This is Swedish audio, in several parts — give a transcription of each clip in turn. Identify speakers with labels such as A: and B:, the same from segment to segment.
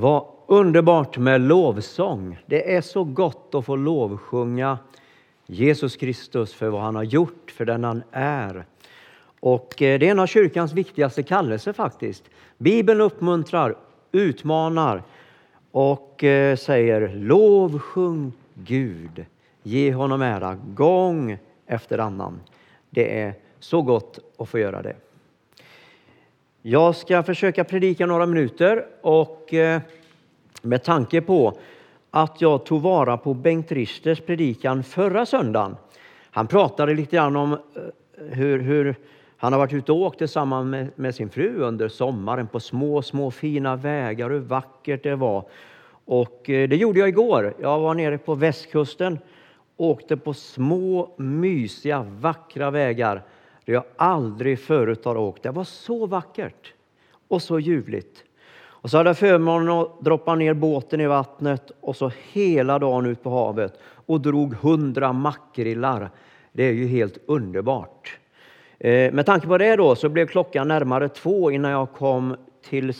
A: Vad underbart med lovsång. Det är så gott att få lovsjunga Jesus Kristus för vad han har gjort, för den han är. Och eh, det är en av kyrkans viktigaste kallelser faktiskt. Bibeln uppmuntrar, utmanar och eh, säger lovsjung Gud. Ge honom ära gång efter annan. Det är så gott att få göra det. Jag ska försöka predika några minuter och eh, med tanke på att jag tog vara på Bengt Risters predikan förra söndagen. Han pratade lite grann om eh, hur, hur han har varit ute och åkt tillsammans med, med, sin fru under sommaren på små, små fina vägar, hur vackert det var. Och eh, det gjorde jag igår. Jag var nere på västkusten, åkte på små, mysiga, vackra vägar där jag aldrig förut har åkt. Det var så vackert och så ljuvligt. Och så hade jag förmånen att droppa ner båten i vattnet och så hela dagen ut på havet och drog hundra makrillar. Det är ju helt underbart. Eh, med tanke på det då så blev klockan närmare två innan jag kom till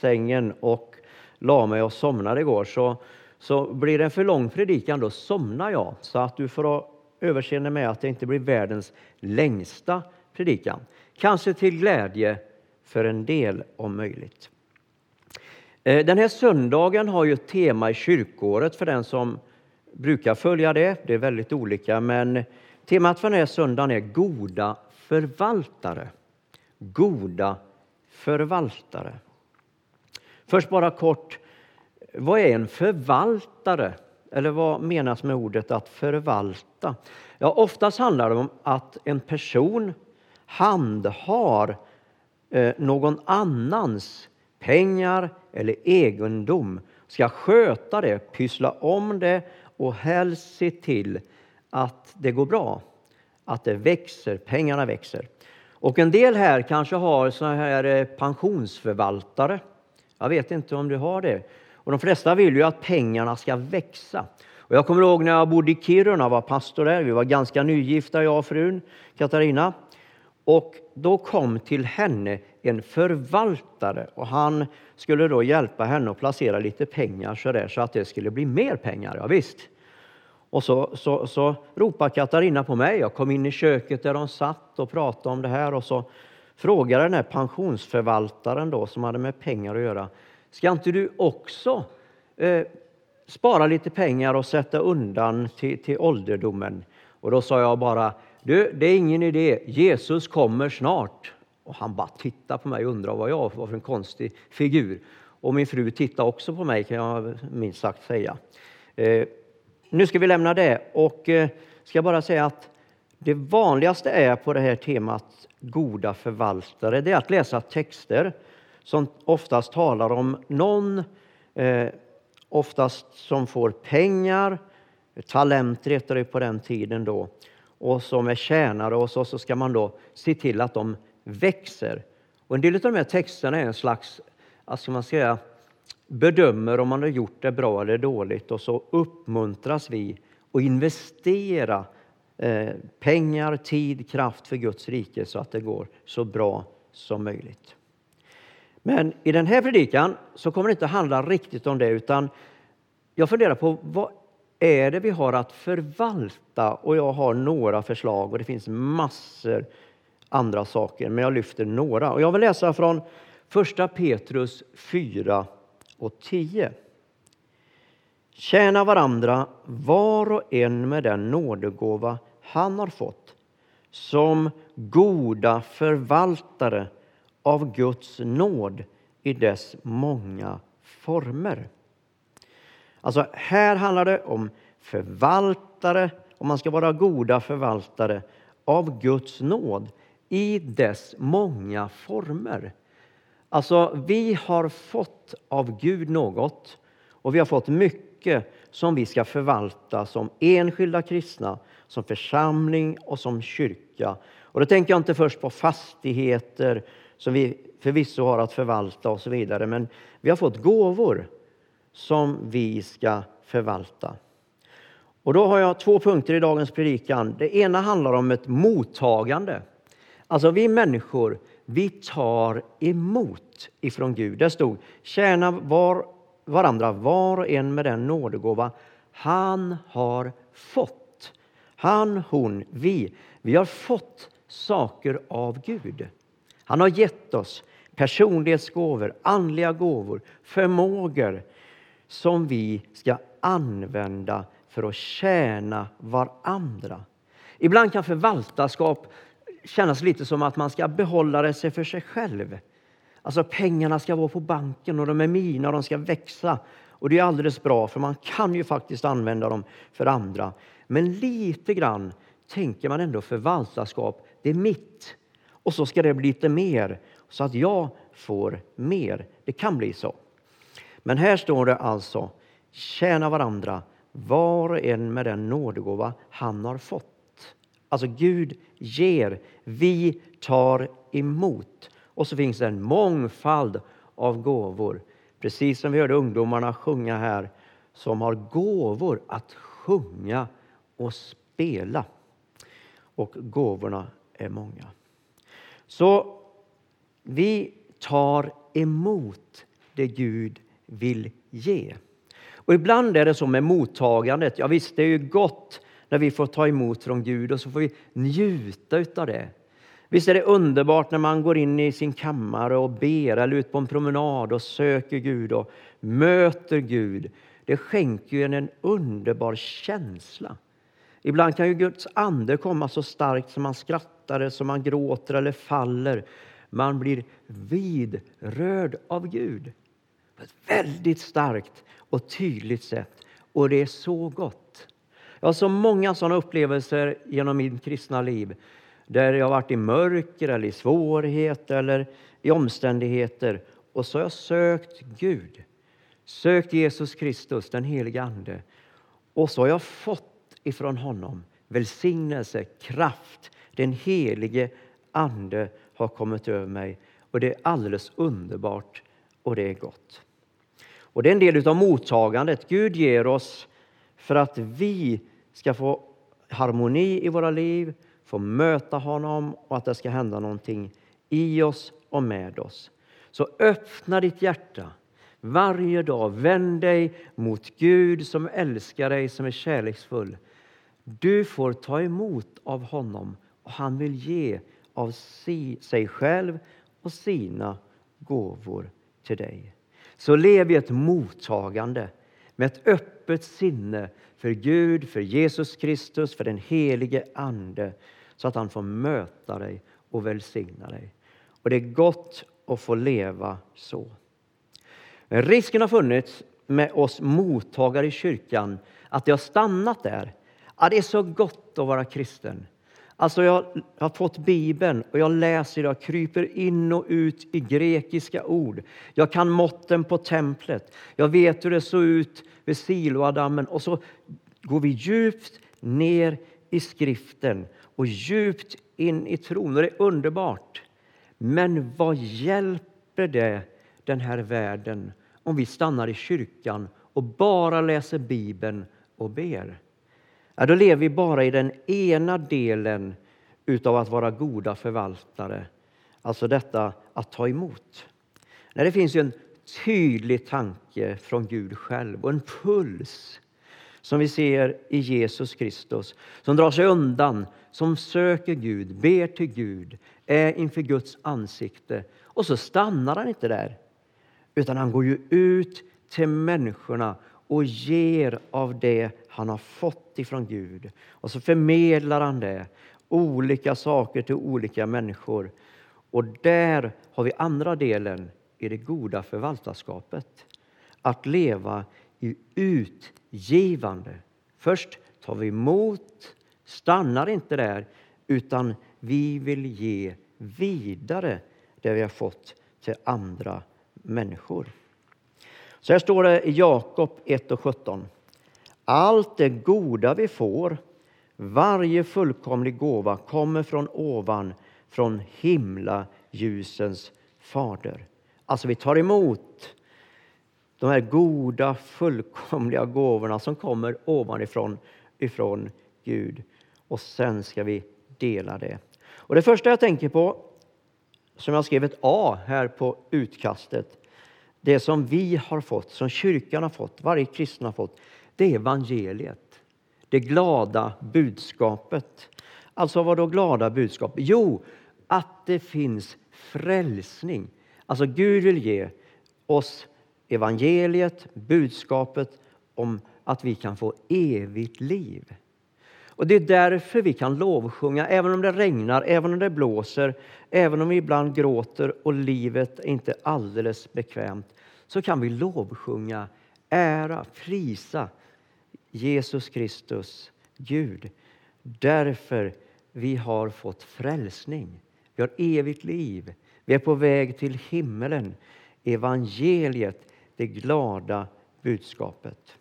A: sängen och la mig och somnade igår. Så, så blir det en för lång predikan då somnar jag. Så att du får överseende med att det inte blir världens längsta predikan. Kanske till glädje för en del om möjligt. Eh, den här söndagen har ju ett tema i kyrkåret för den som brukar följa det. Det är väldigt olika, men temat för den här söndagen är goda förvaltare. Goda förvaltare. Först bara kort, vad är en förvaltare? Eller vad menas med ordet att förvalta? Ja, oftast handlar det om att en person handhar eh, någon annans pengar eller egendom, ska sköta det, pyssla om det och helst se till att det går bra, att det växer, pengarna växer. Och en del här kanske har så här eh, pensionsförvaltare. Jag vet inte om du har det. Och de flesta vill ju att pengarna ska växa. Och jag kommer ihåg när jag bodde i Kiruna, var pastor där. Vi var ganska nygifta, jag och frun Katarina. Och då kom till henne en förvaltare och han skulle då hjälpa henne att placera lite pengar så, där, så att det skulle bli mer pengar. Ja, visst. Och så, så, så ropade Katarina på mig. Jag kom in i köket där de satt och pratade om det här och så frågade den här pensionsförvaltaren då, som hade med pengar att göra. Ska inte du också eh, spara lite pengar och sätta undan till, till ålderdomen? Och då sa jag bara, du, det är ingen idé, Jesus kommer snart. Och han bara tittade på mig och undrade vad jag var för en konstig figur. Och min fru tittade också på mig kan jag minst sagt säga. Eh, nu ska vi lämna det och eh, ska bara säga att det vanligaste är på det här temat goda förvaltare, det är att läsa texter som oftast talar om någon, eh, oftast som får pengar, talenter heter det på den tiden då, och som är tjänare och så, så ska man då se till att de växer. Och en del av de här texterna är en slags, alltså man säga, bedömer om man har gjort det bra eller dåligt och så uppmuntras vi att investera eh, pengar, tid, kraft för Guds rike så att det går så bra som möjligt. Men i den här predikan så kommer det inte handla riktigt om det utan jag funderar på vad är det vi har att förvalta? Och jag har några förslag och det finns massor andra saker, men jag lyfter några. Och jag vill läsa från 1 Petrus 4 och 10. Tjäna varandra var och en med den nådegåva han har fått som goda förvaltare av Guds nåd i dess många former. Alltså, här handlar det om förvaltare, om man ska vara goda förvaltare av Guds nåd i dess många former. Alltså, vi har fått av Gud något och vi har fått mycket som vi ska förvalta som enskilda kristna, som församling och som kyrka. Och då tänker jag inte först på fastigheter som vi förvisso har att förvalta och så vidare, men vi har fått gåvor som vi ska förvalta. Och då har jag två punkter i dagens predikan. Det ena handlar om ett mottagande. Alltså vi människor, vi tar emot ifrån Gud. Det stod tjäna var, varandra var och en med den nådegåva han har fått. Han, hon, vi. Vi har fått saker av Gud. Han har gett oss personlighetsgåvor, andliga gåvor, förmågor som vi ska använda för att tjäna varandra. Ibland kan förvaltarskap kännas lite som att man ska behålla det sig för sig själv. Alltså pengarna ska vara på banken och de är mina och de ska växa. Och det är alldeles bra för man kan ju faktiskt använda dem för andra. Men lite grann tänker man ändå förvaltarskap, det är mitt. Och så ska det bli lite mer så att jag får mer. Det kan bli så. Men här står det alltså tjäna varandra var och en med den nådegåva han har fått. Alltså Gud ger, vi tar emot. Och så finns det en mångfald av gåvor. Precis som vi hörde ungdomarna sjunga här, som har gåvor att sjunga och spela. Och gåvorna är många. Så vi tar emot det Gud vill ge. Och ibland är det så med mottagandet. Ja, visst, det är ju gott när vi får ta emot från Gud och så får vi njuta av det. Visst är det underbart när man går in i sin kammare och ber eller ut på en promenad och söker Gud och möter Gud. Det skänker ju en, en underbar känsla. Ibland kan ju Guds ande komma så starkt som man skrattar, som man gråter eller faller. Man blir vidrörd av Gud på ett väldigt starkt och tydligt sätt. Och det är så gott. Jag har så många sådana upplevelser genom mitt kristna liv där jag har varit i mörker eller i svårigheter eller i omständigheter och så har jag sökt Gud, sökt Jesus Kristus, den helige Ande och så har jag fått ifrån honom välsignelse, kraft. Den helige Ande har kommit över mig och det är alldeles underbart och det är gott. Och Det är en del av mottagandet. Gud ger oss för att vi ska få harmoni i våra liv, få möta honom och att det ska hända någonting i oss och med oss. Så öppna ditt hjärta varje dag. Vänd dig mot Gud som älskar dig, som är kärleksfull. Du får ta emot av honom och han vill ge av sig själv och sina gåvor till dig. Så lev i ett mottagande med ett öppet sinne för Gud, för Jesus Kristus, för den helige Ande så att han får möta dig och välsigna dig. Och Det är gott att få leva så. Risken har funnits med oss mottagare i kyrkan att det har stannat där. Ja, det är så gott att vara kristen. Alltså jag har fått Bibeln och jag läser, jag kryper in och ut i grekiska ord. Jag kan måtten på templet. Jag vet hur det såg ut vid Siloadammen. Och så går vi djupt ner i skriften och djupt in i tron. Och det är underbart. Men vad hjälper det den här världen om vi stannar i kyrkan och bara läser Bibeln och ber? Ja, då lever vi bara i den ena delen utav att vara goda förvaltare. Alltså detta att ta emot. Nej, det finns ju en tydlig tanke från Gud själv och en puls som vi ser i Jesus Kristus som drar sig undan, som söker Gud, ber till Gud, är inför Guds ansikte. Och så stannar han inte där, utan han går ju ut till människorna och ger av det han har fått ifrån Gud. Och så förmedlar han det, olika saker till olika människor. Och där har vi andra delen i det goda förvaltarskapet. Att leva i utgivande. Först tar vi emot, stannar inte där, utan vi vill ge vidare det vi har fått till andra människor. Så här står det i Jakob 1 och 17. Allt det goda vi får, varje fullkomlig gåva, kommer från ovan, från himla ljusens fader. Alltså, vi tar emot de här goda, fullkomliga gåvorna som kommer ovanifrån ifrån Gud. Och sen ska vi dela det. Och Det första jag tänker på, som jag skrev ett A här på utkastet, det som vi har fått, som kyrkan har fått, varje kristen har fått, det är evangeliet. Det glada budskapet. Alltså vad då glada budskap? Jo, att det finns frälsning. Alltså Gud vill ge oss evangeliet, budskapet om att vi kan få evigt liv. Och Det är därför vi kan lovsjunga, även om det regnar, även om det blåser, även om vi ibland gråter och livet är inte alldeles bekvämt, så kan vi lovsjunga, ära, prisa Jesus Kristus, Gud. Därför vi har fått frälsning. Vi har evigt liv. Vi är på väg till himmelen. Evangeliet, det glada budskapet.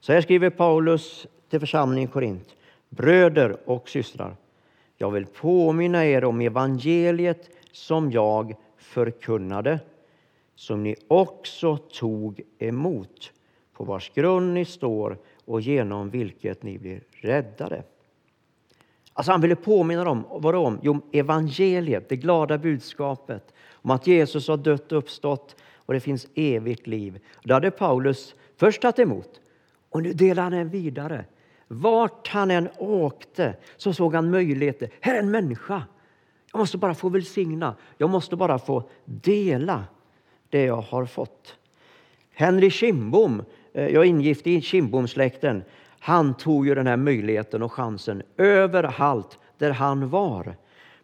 A: Så här skriver Paulus till församlingen i Korint. Bröder och systrar, jag vill påminna er om evangeliet som jag förkunnade, som ni också tog emot, på vars grund ni står och genom vilket ni blir räddade. Alltså han ville påminna dem om? Jo, evangeliet, det glada budskapet om att Jesus har dött och uppstått och det finns evigt liv. Det hade Paulus först tagit emot och nu delar han det vidare. Vart han än åkte så såg han möjligheter. Här är en människa. Jag måste bara få välsigna. Jag måste bara få dela det jag har fått. Henry Kimbom, Eh, jag är ingift i Kimbomsläkten, han tog ju den här möjligheten och chansen överallt där han var.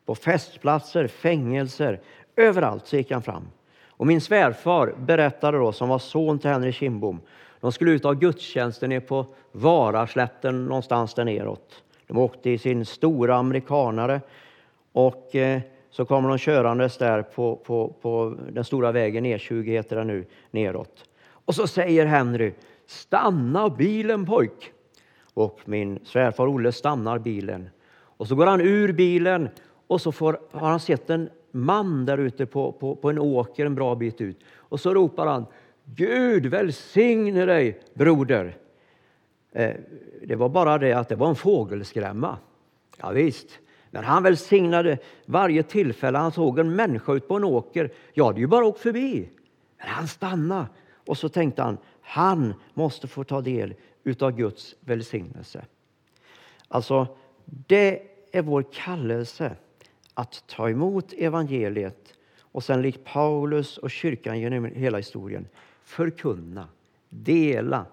A: På festplatser, fängelser, överallt så gick han fram. Och min svärfar berättade då, som var son till Henry Kimbom, de skulle ut av gudstjänsten ner på Varaslätten någonstans där neråt. De åkte i sin stora amerikanare och eh, så kommer de körandes där på, på, på den stora vägen, E20 heter den nu, neråt. Och så säger Henry, stanna bilen pojk! Och min svärfar Olle stannar bilen. Och så går han ur bilen och så får, har han sett en man där ute på, på, på en åker en bra bit ut. Och så ropar han Gud välsigne dig broder. Eh, det var bara det att det var en fågelskrämma. Ja, visst. Men han välsignade varje tillfälle han såg en människa ut på en åker. Jag hade ju bara åkt förbi. Men han stannade och så tänkte han, han måste få ta del utav Guds välsignelse. Alltså, det är vår kallelse att ta emot evangeliet och sen likt Paulus och kyrkan genom hela historien förkunna, dela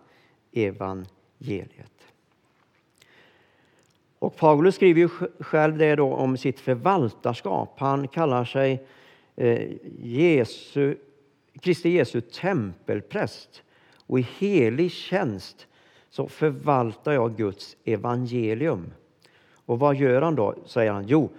A: evangeliet. Och Paulus skriver ju själv det då om sitt förvaltarskap. Han kallar sig eh, Jesu, Kristi Jesu tempelpräst. Och i helig tjänst så förvaltar jag Guds evangelium. Och vad gör han då? säger han. Jo,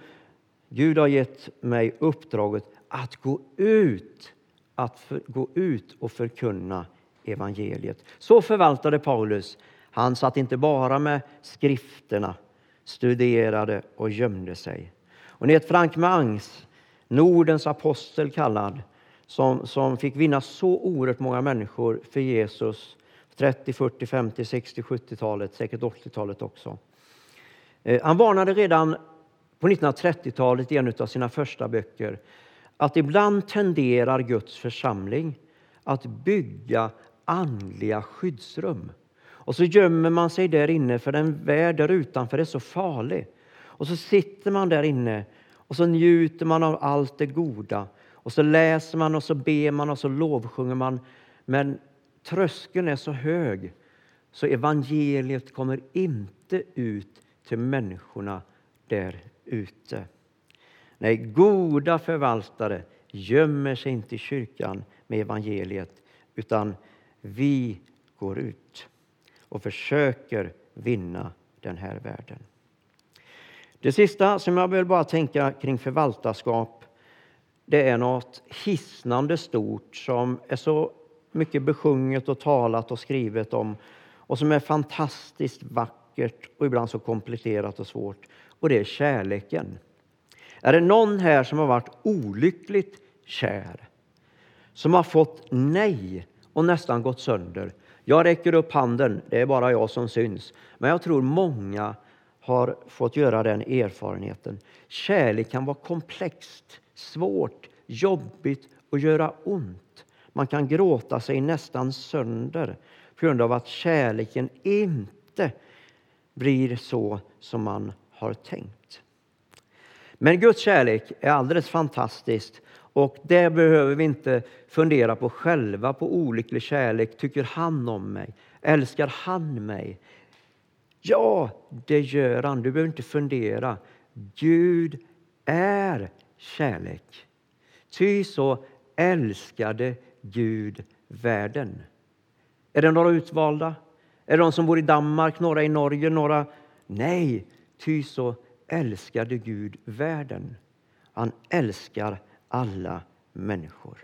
A: Gud har gett mig uppdraget att gå ut, att för, gå ut och förkunna evangeliet. Så förvaltade Paulus. Han satt inte bara med skrifterna, studerade och gömde sig. Och ni vet Frank Mangs, Nordens apostel kallad, som, som fick vinna så oerhört många människor för Jesus 30, 40, 50, 60, 70-talet, säkert 80-talet också. Eh, han varnade redan på 1930-talet i en av sina första böcker att ibland tenderar Guds församling att bygga andliga skyddsrum. Och så gömmer man sig där inne för den värld där utanför är så farlig. Och så sitter man där inne och så njuter man av allt det goda. Och så läser man och så ber man och så lovsjunger man. Men tröskeln är så hög så evangeliet kommer inte ut till människorna där ute. Nej, goda förvaltare gömmer sig inte i kyrkan med evangeliet utan vi går ut och försöker vinna den här världen. Det sista som jag vill bara tänka kring förvaltarskap det är något hisnande stort som är så mycket besjunget och talat och skrivet om och som är fantastiskt vackert och ibland så komplicerat och svårt. Och det är kärleken. Är det någon här som har varit olyckligt kär? Som har fått nej och nästan gått sönder? Jag räcker upp handen, det är bara jag som syns. Men jag tror många har fått göra den erfarenheten. Kärlek kan vara komplext, svårt, jobbigt och göra ont. Man kan gråta sig nästan sönder på grund av att kärleken inte blir så som man har tänkt. Men Guds kärlek är alldeles fantastisk och det behöver vi inte fundera på själva, på olycklig kärlek. Tycker han om mig? Älskar han mig? Ja, det gör han. Du behöver inte fundera. Gud är kärlek. Ty så älskade Gud världen. Är det några utvalda? Är det de som bor i Danmark, några i Norge, några? Nej, ty så älskade Gud världen. Han älskar alla människor.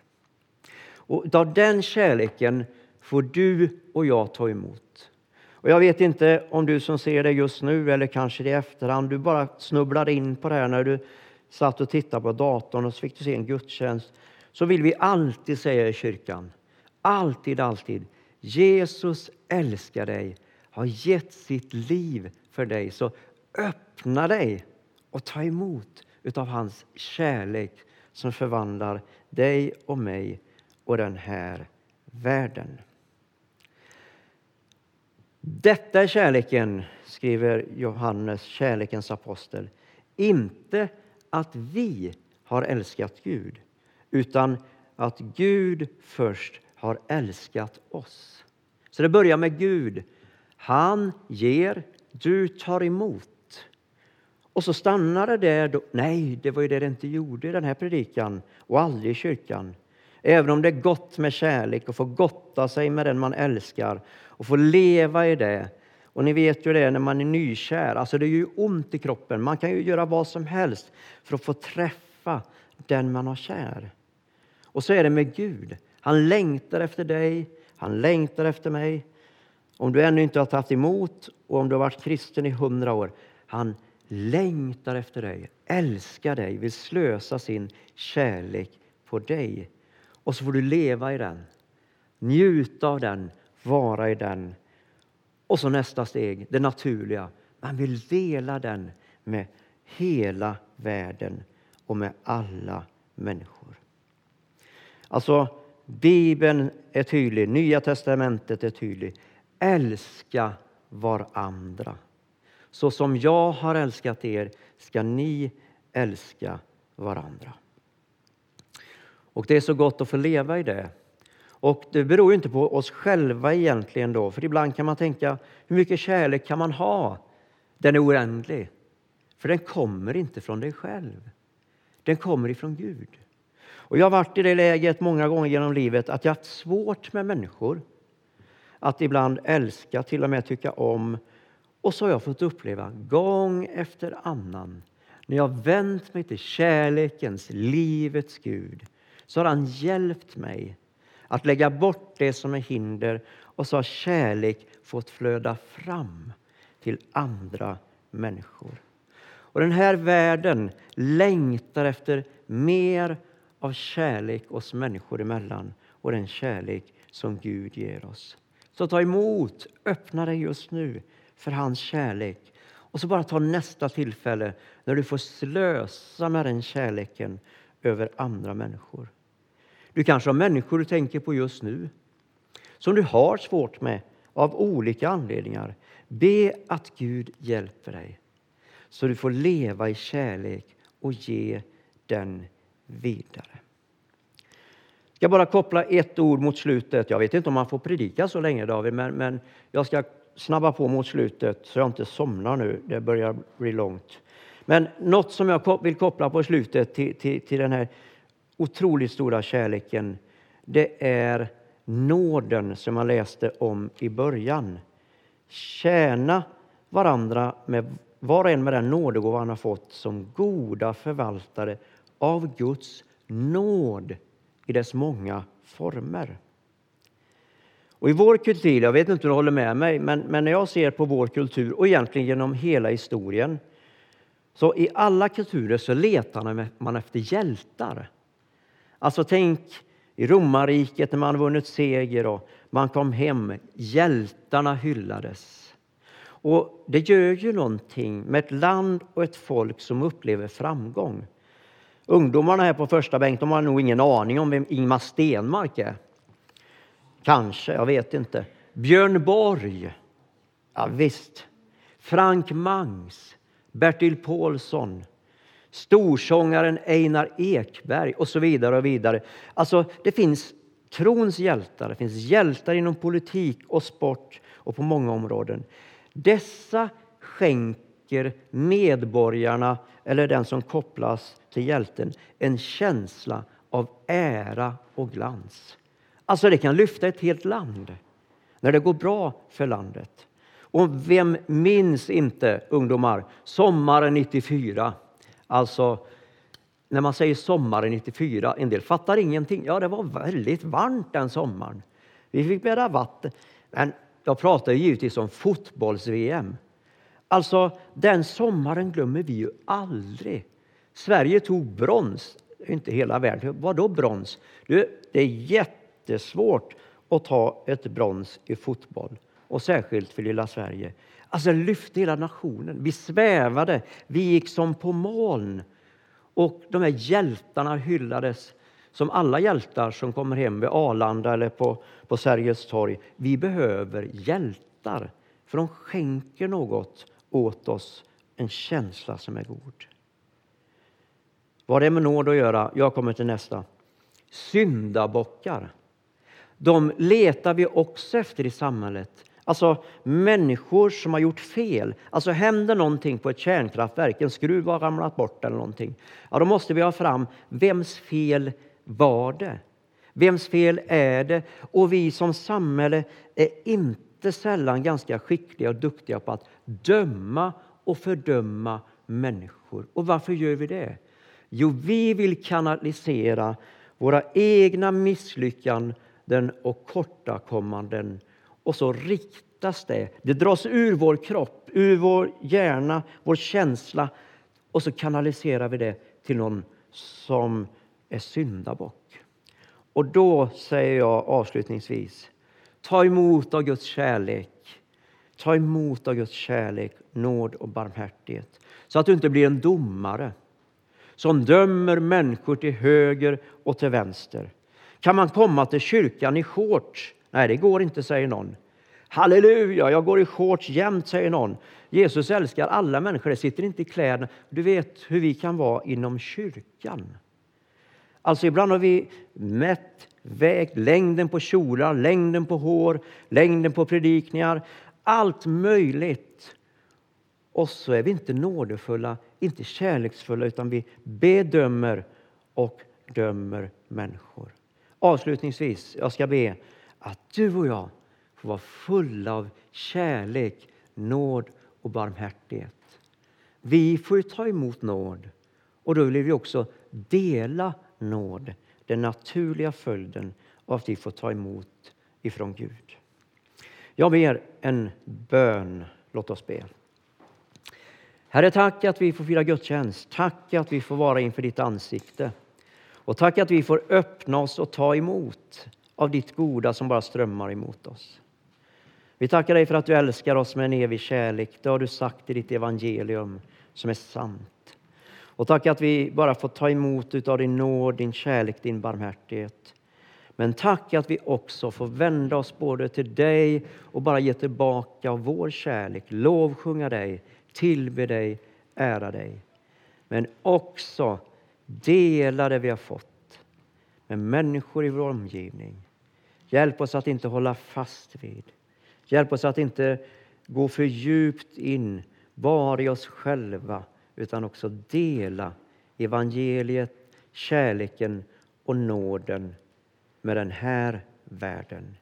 A: Och av den kärleken får du och jag ta emot. Och jag vet inte om du som ser det just nu eller kanske i efterhand, du bara snubblar in på det här när du satt och tittade på datorn och så fick du se en gudstjänst. Så vill vi alltid säga i kyrkan, alltid, alltid, Jesus älskar dig, har gett sitt liv för dig. Så öppna dig och ta emot utav hans kärlek som förvandlar dig och mig och den här världen. Detta är kärleken, skriver Johannes, kärlekens apostel. Inte att vi har älskat Gud, utan att Gud först har älskat oss. Så det börjar med Gud. Han ger, du tar emot. Och så stannar det där. Då. Nej, det var ju det det inte gjorde i den här predikan och aldrig i kyrkan. Även om det är gott med kärlek och få gotta sig med den man älskar och få leva i det. Och ni vet ju det när man är nykär, alltså det är ju ont i kroppen. Man kan ju göra vad som helst för att få träffa den man har kär. Och så är det med Gud. Han längtar efter dig, han längtar efter mig. Om du ännu inte har tagit emot och om du har varit kristen i hundra år, han längtar efter dig, älskar dig, vill slösa sin kärlek på dig. Och så får du leva i den, njuta av den, vara i den. Och så nästa steg, det naturliga. Man vill dela den med hela världen och med alla människor. Alltså, Bibeln är tydlig, Nya testamentet är tydligt. Älska varandra. Så som jag har älskat er ska ni älska varandra. Och Det är så gott att få leva i det. Och Det beror inte på oss själva egentligen. då, för Ibland kan man tänka, hur mycket kärlek kan man ha? Den är oändlig. För den kommer inte från dig själv. Den kommer ifrån Gud. Och Jag har varit i det läget många gånger genom livet att jag haft svårt med människor. Att ibland älska, till och med tycka om och så har jag fått uppleva gång efter annan när jag vänt mig till kärlekens, livets Gud så har han hjälpt mig att lägga bort det som är hinder och så har kärlek fått flöda fram till andra människor. Och Den här världen längtar efter mer av kärlek oss människor emellan och den kärlek som Gud ger oss. Så ta emot, öppna dig just nu för hans kärlek. Och så bara ta nästa tillfälle när du får slösa med den kärleken över andra människor. Du kanske har människor du tänker på just nu som du har svårt med av olika anledningar. Be att Gud hjälper dig så du får leva i kärlek och ge den vidare. Jag ska bara koppla ett ord mot slutet. Jag vet inte om man får predika så länge, David, men, men jag ska snabba på mot slutet så jag inte somnar nu. Det börjar bli långt. Men något som jag vill koppla på slutet till, till, till den här otroligt stora kärleken, det är nåden som jag läste om i början. Tjäna varandra med var och en med den nådegåva han har fått som goda förvaltare av Guds nåd i dess många former. Och I vår kultur, jag vet inte om du håller med mig, men, men när jag ser på vår kultur och egentligen genom hela historien, så i alla kulturer så letar man efter hjältar. Alltså tänk i romarriket när man vunnit seger och man kom hem, hjältarna hyllades. Och det gör ju någonting med ett land och ett folk som upplever framgång. Ungdomarna här på första bänk de har nog ingen aning om vem Ingmar Stenmark är. Kanske, jag vet inte. Björn Borg. Ja, visst. Frank Mangs. Bertil Paulsson. Storsångaren Einar Ekberg och så vidare. och vidare. Alltså, det finns trons hjältar, det finns hjältar inom politik och sport och på många områden. Dessa skänker medborgarna, eller den som kopplas till hjälten, en känsla av ära och glans. Alltså det kan lyfta ett helt land när det går bra för landet. Och vem minns inte, ungdomar, sommaren 94? Alltså, när man säger sommaren 94, en del fattar ingenting. Ja, det var väldigt varmt den sommaren. Vi fick bära vatten. Men jag pratar givetvis om fotbolls-VM. Alltså, den sommaren glömmer vi ju aldrig. Sverige tog brons. Inte hela världen. Vadå brons? Det är jättesvårt att ta ett brons i fotboll. Och särskilt för lilla Sverige. Alltså, lyfte hela nationen. Vi svävade. Vi gick som på moln. Och de här hjältarna hyllades som alla hjältar som kommer hem vid Arlanda eller på, på Sergels torg. Vi behöver hjältar, för de skänker något åt oss, en känsla som är god. Vad det med nåd att göra? Jag kommer till nästa. Syndabockar. De letar vi också efter i samhället. Alltså människor som har gjort fel. Alltså händer någonting på ett kärnkraftverk, en skruv har ramlat bort eller någonting. Ja, då måste vi ha fram vems fel var det? Vems fel är det? Och vi som samhälle är inte sällan ganska skickliga och duktiga på att döma och fördöma människor. Och varför gör vi det? Jo, vi vill kanalisera våra egna misslyckanden och kortakommanden och så riktas det. Det dras ur vår kropp, ur vår hjärna, vår känsla och så kanaliserar vi det till någon som är syndabock. Och då säger jag avslutningsvis, ta emot av Guds kärlek. Ta emot av Guds kärlek, nåd och barmhärtighet. Så att du inte blir en domare som dömer människor till höger och till vänster. Kan man komma till kyrkan i shorts? Nej, det går inte, säger någon. Halleluja, jag går i shorts jämt, säger någon. Jesus älskar alla människor, det sitter inte i kläderna. Du vet hur vi kan vara inom kyrkan. Alltså ibland har vi mätt, vägt längden på kjolar, längden på hår, längden på predikningar, allt möjligt. Och så är vi inte nådefulla, inte kärleksfulla, utan vi bedömer och dömer människor. Avslutningsvis, jag ska be att du och jag får vara fulla av kärlek, nåd och barmhärtighet. Vi får ta emot nåd och då vill vi också dela nåd, den naturliga följden av att vi får ta emot ifrån Gud. Jag ber en bön. Låt oss be. Herre, tack att vi får fira gudstjänst. Tack att vi får vara inför ditt ansikte. Och tack att vi får öppna oss och ta emot av ditt goda som bara strömmar emot oss. Vi tackar dig för att du älskar oss med en evig kärlek. Det har du sagt i ditt evangelium som är sant. Och tack att vi bara får ta emot av din nåd, din kärlek, din barmhärtighet. Men tack att vi också får vända oss både till dig och bara ge tillbaka av vår kärlek, lovsjunga dig, tillbe dig, ära dig. Men också dela det vi har fått med människor i vår omgivning. Hjälp oss att inte hålla fast vid. Hjälp oss att inte gå för djupt in bara i oss själva utan också dela evangeliet, kärleken och nåden med den här världen.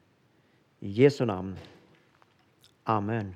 A: I Jesu namn. Amen.